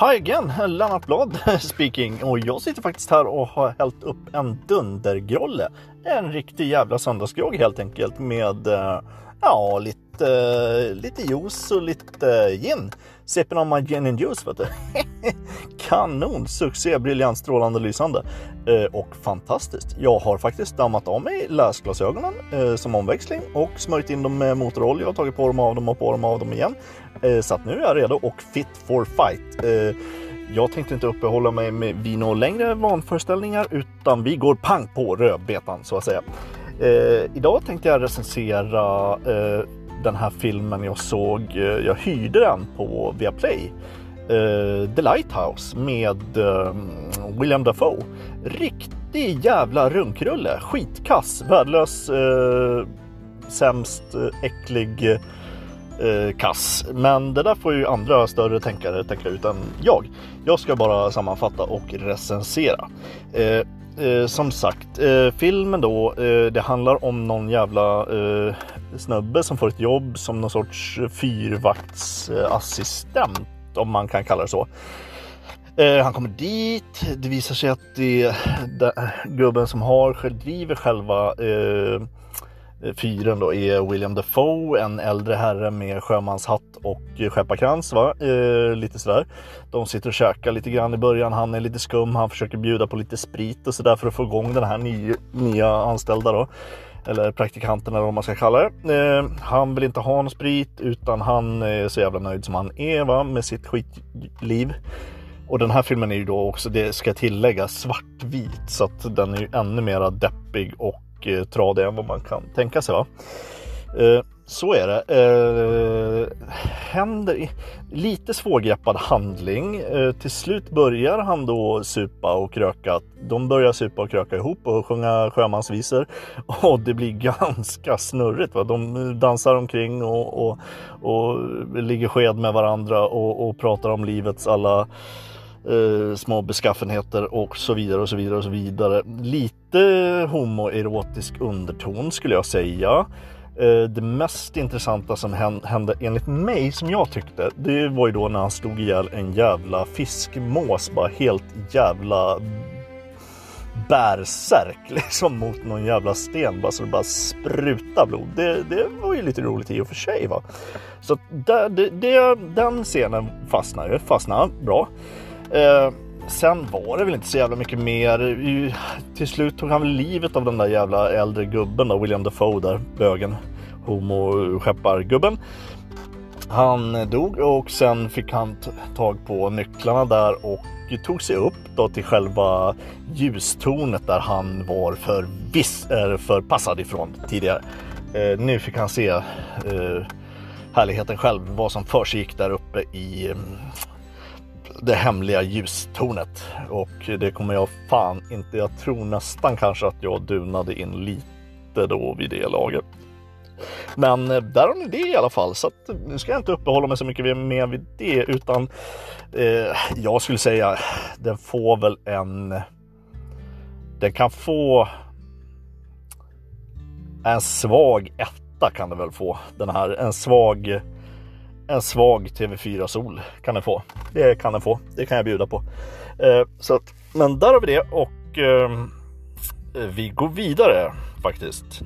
Hi again, Lennart Blad speaking och jag sitter faktiskt här och har hällt upp en dundergrolle. En riktig jävla söndagsgrogg helt enkelt med eh, ja, lite, lite juice och lite gin. Sipping on my gin and juice vet du. Kanon, succé, briljant, strålande, lysande eh, och fantastiskt. Jag har faktiskt dammat av mig läsglasögonen eh, som omväxling och smörjt in dem med motorolja och tagit på dem av dem och på dem av dem igen. Eh, så att nu är jag redo och fit for fight. Jag tänkte inte uppehålla mig med vino längre vanföreställningar utan vi går pang på rödbetan så att säga. Eh, idag tänkte jag recensera eh, den här filmen jag såg. Eh, jag hyrde den på Viaplay. Uh, The Lighthouse med uh, William Dafoe. Riktig jävla runkrulle. Skitkass, värdelös, uh, sämst, äcklig kass. Men det där får ju andra större tänkare tänka ut än jag. Jag ska bara sammanfatta och recensera. Eh, som sagt, eh, filmen då, eh, det handlar om någon jävla snubbe som får ett jobb som någon sorts fyrvaktsassistent om man kan kalla det så. Eh, han kommer dit. Det visar sig att det är gubben som har, driver själva eh, fyren då är William Dafoe, en äldre herre med sjömanshatt och skepparkrans. Va? Eh, lite sådär. De sitter och käkar lite grann i början. Han är lite skum. Han försöker bjuda på lite sprit och sådär för att få igång den här nya, nya anställda då eller praktikanten eller vad man ska kalla det. Eh, han vill inte ha någon sprit utan han är så jävla nöjd som han är va, med sitt skitliv. Och den här filmen är ju då också, det ska tilläggas, svartvit så att den är ju ännu mera deppig och och eh, tradig än vad man kan tänka sig. Va? Eh, så är det. Eh, händer lite svårgreppad handling. Eh, till slut börjar han då supa och kröka. De börjar supa och kröka ihop och sjunga sjömansvisor. Och det blir ganska snurrigt. Va? De eh, dansar omkring och, och, och ligger sked med varandra och, och pratar om livets alla eh, små beskaffenheter och så vidare och så vidare och så vidare. Lite homoerotisk underton skulle jag säga. Eh, det mest intressanta som hände enligt mig, som jag tyckte, det var ju då när han stod ihjäl en jävla fiskmås, bara helt jävla bärsärk liksom mot någon jävla sten bara så det bara spruta blod. Det, det var ju lite roligt i och för sig. Va? Så där, det, det, den scenen fastnade ju, fastnade bra. Eh, sen var det väl inte så jävla mycket mer. Till slut tog han väl livet av den där jävla äldre gubben då, William Dafoe där, bögen, homo-skeppargubben. Han dog och sen fick han tag på nycklarna där och tog sig upp då till själva ljustornet där han var för viss, förpassad ifrån tidigare. Eh, nu fick han se eh, härligheten själv, vad som försiggick där uppe i det hemliga ljustornet. Och det kommer jag fan inte, jag tror nästan kanske att jag dunade in lite då vid det laget. Men eh, där har ni det i alla fall, så att, nu ska jag inte uppehålla mig så mycket mer vid det, utan eh, jag skulle säga den får väl en... Den kan få en svag etta kan den väl få den här. En svag en svag TV4 Sol kan den få. Det kan den få. Det kan jag bjuda på. Eh, så att, men där har vi det och eh, vi går vidare faktiskt.